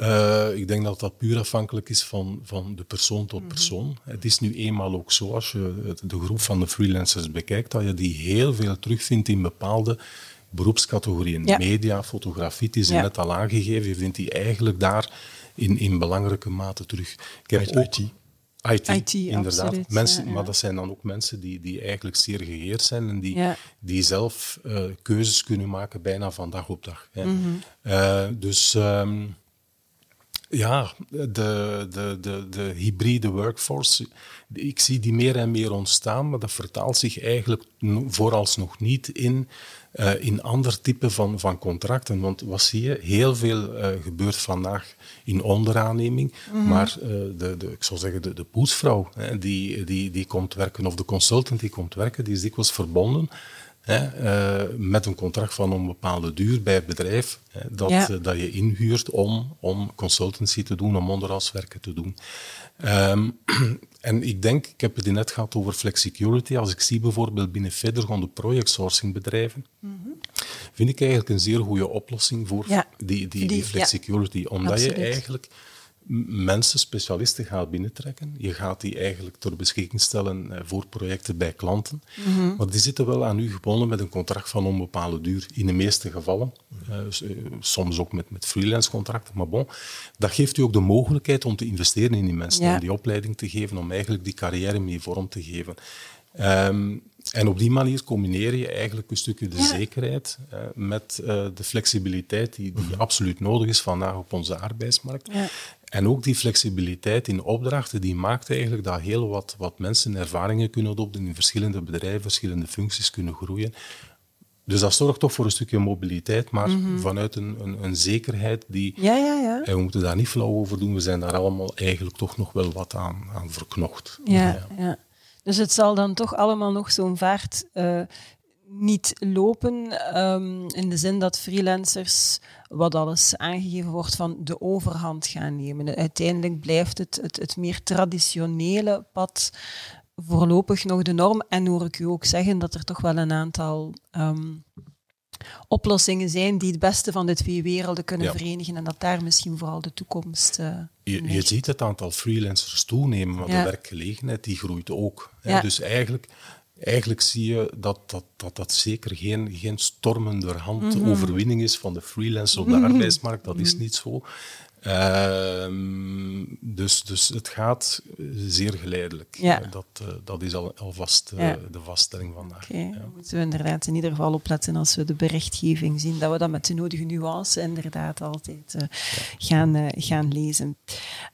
Uh, ik denk dat dat puur afhankelijk is van, van de persoon tot persoon. Het is nu eenmaal ook zo, als je de groep van de freelancers bekijkt, dat je die heel veel terugvindt in bepaalde beroepscategorieën. Ja. Media, fotografie, het is Ja. net al aangegeven, je vindt die eigenlijk daar in, in belangrijke mate terug. Ik heb IT. ook IT, IT, inderdaad. absoluut, Mensen, ja, ja. Maar dat zijn dan ook mensen die, die eigenlijk zeer geheerd zijn en die, Ja. die zelf eh, keuzes kunnen maken bijna van dag op dag. Hè. Mhm. Eh, dus ehm, ja, de, de, de, de hybride workforce, ik zie die meer en meer ontstaan, maar dat vertaalt zich eigenlijk no- vooralsnog niet in, eh, in ander type van, van contracten. Want wat zie je? Heel veel eh, gebeurt vandaag in onderaanneming, maar eh, de, de, ik zou zeggen de, de poetsvrouw hè, die, die, die komt werken, of de consultant die komt werken, die is dikwijls verbonden hè, uh, met een contract van een bepaalde duur bij het bedrijf hè, dat, ja. uh, dat je inhuurt om, om consultancy te doen, om onderhoudswerken te doen. Um, en ik denk, ik heb het net gehad over flexicurity. Als ik zie bijvoorbeeld binnen Federgon de projectsourcingbedrijven, mm -hmm. vind ik eigenlijk een zeer goede oplossing voor ja. die, die, die, flexicurity. Ja. Omdat Absoluut. je eigenlijk mensen, specialisten gaat binnentrekken. Je gaat die eigenlijk ter beschikking stellen voor projecten bij klanten. Mm -hmm. Maar die zitten wel aan u gebonden met een contract van onbepaalde duur. In de meeste gevallen. Uh, soms ook met, met freelance contracten. Maar bon, dat geeft u ook de mogelijkheid om te investeren in die mensen. Ja. Om die opleiding te geven, om eigenlijk die carrière mee vorm te geven. Um, en op die manier combineer je eigenlijk een stukje de ja. zekerheid uh, met uh, de flexibiliteit die, die mm -hmm. absoluut nodig is vandaag op onze arbeidsmarkt. Ja. En ook die flexibiliteit in opdrachten, die maakt eigenlijk dat heel wat, wat mensen ervaringen kunnen opdoen in verschillende bedrijven, verschillende functies kunnen groeien. Dus dat zorgt toch voor een stukje mobiliteit, maar mm -hmm. vanuit een, een, een, zekerheid die... Ja, ja, ja. En we moeten daar niet flauw over doen, we zijn daar allemaal eigenlijk toch nog wel wat aan, aan verknocht. Ja, ja. ja. Dus het zal dan toch allemaal nog zo'n vaart uh, niet lopen, um, in de zin dat freelancers, wat alles aangegeven wordt, van de overhand gaan nemen. Uiteindelijk blijft het, het, het meer traditionele pad voorlopig nog de norm. En hoor ik u ook zeggen dat er toch wel een aantal um, oplossingen zijn die het beste van de twee werelden kunnen ja. verenigen en dat daar misschien vooral de toekomst. Uh, je, je, ziet het aantal freelancers toenemen, maar ja. de werkgelegenheid die groeit ook. Ja. Dus eigenlijk, eigenlijk zie je dat dat, dat, dat zeker geen, geen stormende hand mm -hmm. overwinning is van de freelancers op de -hmm. arbeidsmarkt. Dat is niet zo. Uh, dus, dus het gaat zeer geleidelijk. Ja. Dat, uh, dat is al, alvast uh, ja. de vaststelling vandaag. Okay. Ja. Moeten we inderdaad in ieder geval opletten als we de berichtgeving zien, dat we dat met de nodige nuance inderdaad altijd gaan, gaan lezen.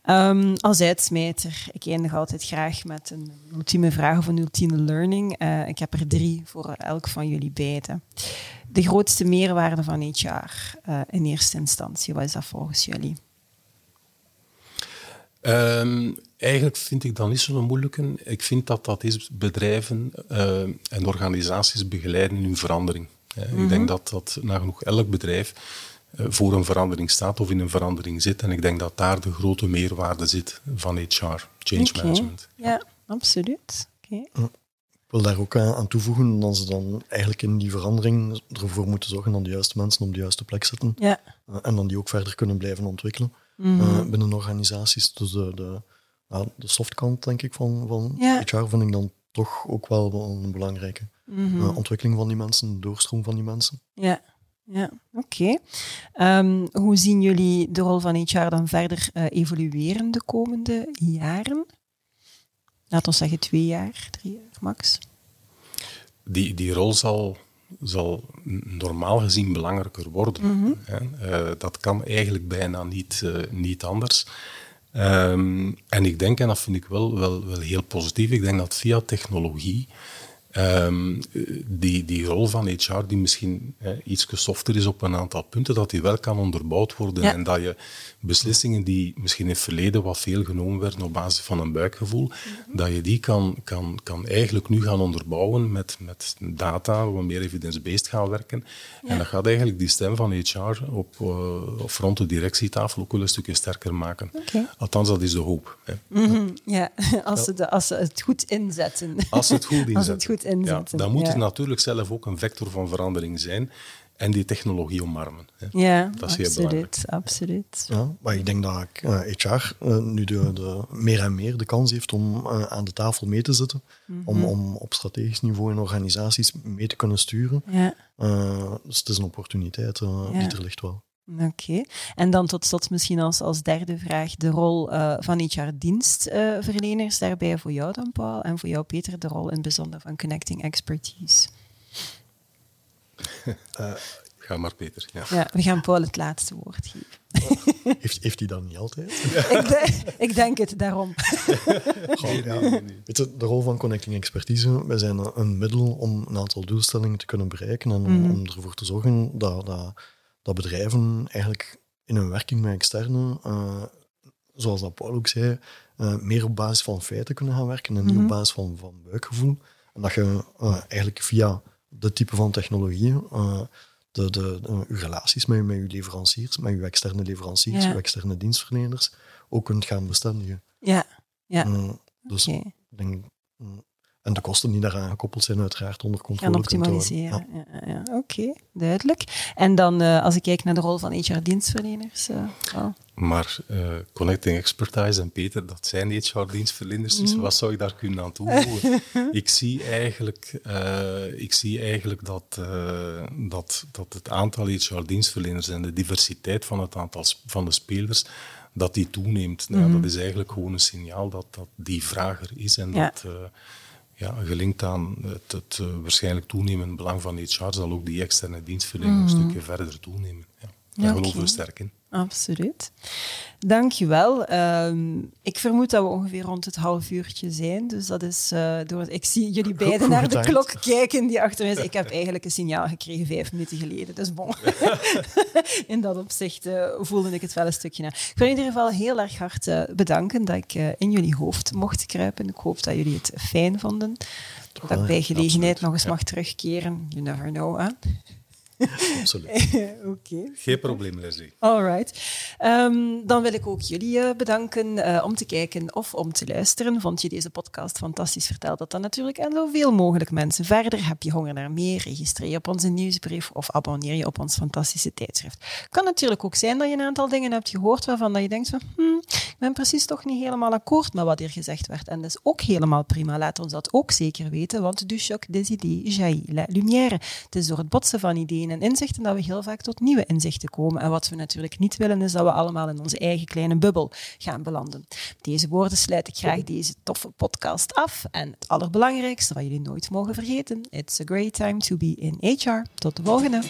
Um, als uitsmijter, ik eindig altijd graag met een ultieme vraag of een ultieme learning. ik heb er drie voor elk van jullie beiden. De grootste meerwaarde van HR in eerste instantie, wat is dat volgens jullie? Um, eigenlijk vind ik dat niet zo'n moeilijke. Ik vind dat dat is bedrijven uh, en organisaties begeleiden in hun verandering. Mm -hmm. Ik denk dat dat nagenoeg elk bedrijf uh, voor een verandering staat of in een verandering zit. En ik denk dat daar de grote meerwaarde zit van HR, change okay. management. Ja, absoluut. Okay. Ik wil daar ook aan toevoegen dat ze dan eigenlijk in die verandering ervoor moeten zorgen dat de juiste mensen op de juiste plek zitten. Ja. En dan die ook verder kunnen blijven ontwikkelen. Mm -hmm. uh, binnen organisaties. Dus de, de, nou, de softkant, denk ik, van, van ja. HR vind ik dan toch ook wel een belangrijke. Mm -hmm. uh, ontwikkeling van die mensen, de doorstroom van die mensen. Ja, ja oké. Okay. Um, hoe zien jullie de rol van HR dan verder uh, evolueren de komende jaren? Laten we zeggen twee jaar, drie jaar max. Die, die rol zal zal normaal gezien belangrijker worden. Mm -hmm. uh, dat kan eigenlijk bijna niet, uh, niet anders. Um, en ik denk, en dat vind ik wel, wel, wel heel positief, ik denk dat via technologie Um, die, die rol van HR, die misschien eh, iets softer is op een aantal punten, dat die wel kan onderbouwd worden. Ja. En dat je beslissingen die misschien in het verleden wat veel genomen werden op basis van een buikgevoel, mm -hmm. dat je die kan, kan, kan eigenlijk nu gaan onderbouwen met, met data, waar meer evidence-based gaan werken. Ja. En dat gaat eigenlijk die stem van HR op, uh, op rond de directietafel ook wel een stukje sterker maken. Okay. Althans, dat is de hoop. Mm -hmm. Ja, als ze, de, als ze het goed inzetten. Als ze het goed inzetten. Ja, dan moet ja. het natuurlijk zelf ook een vector van verandering zijn en die technologie omarmen. Hè. Ja, dat is absoluut, heel belangrijk. absoluut. Ja, maar ik denk dat uh, HR uh, nu de, de, meer en meer de kans heeft om uh, aan de tafel mee te zitten, mm -hmm. om, om op strategisch niveau in organisaties mee te kunnen sturen. Ja. dus het is een opportuniteit, ja. die er ligt wel. Oké. Okay. En dan tot slot misschien als, als derde vraag de rol uh, van HR-dienstverleners uh, daarbij voor jou dan, Paul, en voor jou, Peter, de rol in het bijzonder van Connecting Expertise. Uh, ga maar, Peter. Ja. ja. we gaan Paul het laatste woord geven. Oh, heeft, heeft hij dat niet altijd? ik, de, ik, denk het, daarom. Goh, ja. Weet je, de rol van Connecting Expertise, wij zijn een middel om een aantal doelstellingen te kunnen bereiken en mm. om ervoor te zorgen dat... dat dat bedrijven eigenlijk in hun werking met externe, uh, zoals dat Paul ook zei, uh, meer op basis van feiten kunnen gaan werken en niet mm -hmm. op basis van, van buikgevoel. En dat je uh, eigenlijk via dit type van technologieën, uh, de, de, uw relaties met, met uw leveranciers, met uw externe leveranciers, uw externe dienstverleners, ook kunt gaan bestendigen. Ja, ja. dus ik denk en de kosten die daaraan gekoppeld zijn, uiteraard onder controle. En optimaliseren. Ja. Ja, ja, Oké, duidelijk. En dan, uh, als ik kijk naar de rol van HR-dienstverleners. Uh, oh. Maar uh, Connecting Expertise en Peter, dat zijn HR-dienstverleners, dus mm. wat zou ik daar kunnen aan toevoegen? ik, zie eigenlijk, ik zie eigenlijk dat, dat, dat het aantal HR-dienstverleners en de diversiteit van het aantal van de spelers dat die toeneemt. Nou, mm. Dat is eigenlijk gewoon een signaal dat, dat die vraag er is en dat ja, gelinkt aan het, het uh, waarschijnlijk toenemende belang van HR, zal ook die externe dienstverlening mm -hmm. een stukje verder toenemen. Ja. Daar okay. geloven we sterk in. Absoluut. Dankjewel. Um, ik vermoed dat we ongeveer rond het half uurtje zijn. Dus dat is uh, door... Ik zie jullie beiden naar de klok kijken die achter mij is. Ik heb eigenlijk een signaal gekregen vijf minuten geleden. Dus bon. in dat opzicht uh, voelde ik het wel een stukje na. Ik wil in ieder geval heel erg hard uh, bedanken dat ik in jullie hoofd mocht kruipen. Ik hoop dat jullie het fijn vonden. Dat ik bij gelegenheid absoluut. nog eens ja. mag terugkeren. You never know, hè? Absoluut. Oké. Geen probleem, Leslie. All right. Um, dan wil ik ook jullie uh, bedanken uh, om te kijken of om te luisteren. Vond je deze podcast fantastisch? Vertel dat dan natuurlijk aan zoveel mogelijk mensen verder. Heb je honger naar meer? Registreer je op onze nieuwsbrief of abonneer je op ons fantastische tijdschrift. Kan natuurlijk ook zijn dat je een aantal dingen hebt gehoord waarvan dat je denkt van, hmm, ik ben precies toch niet helemaal akkoord met wat hier gezegd werd. En dat is ook helemaal prima. Laat ons dat ook zeker weten, want du choc des idées jaillit la lumière. Het is door het botsen van ideeën en inzichten, dat we heel vaak tot nieuwe inzichten komen. En wat we natuurlijk niet willen, is dat we allemaal in onze eigen kleine bubbel gaan belanden. Deze woorden sluit ik graag deze toffe podcast af. En het allerbelangrijkste, wat jullie nooit mogen vergeten, it's a great time to be in HR. Tot de volgende!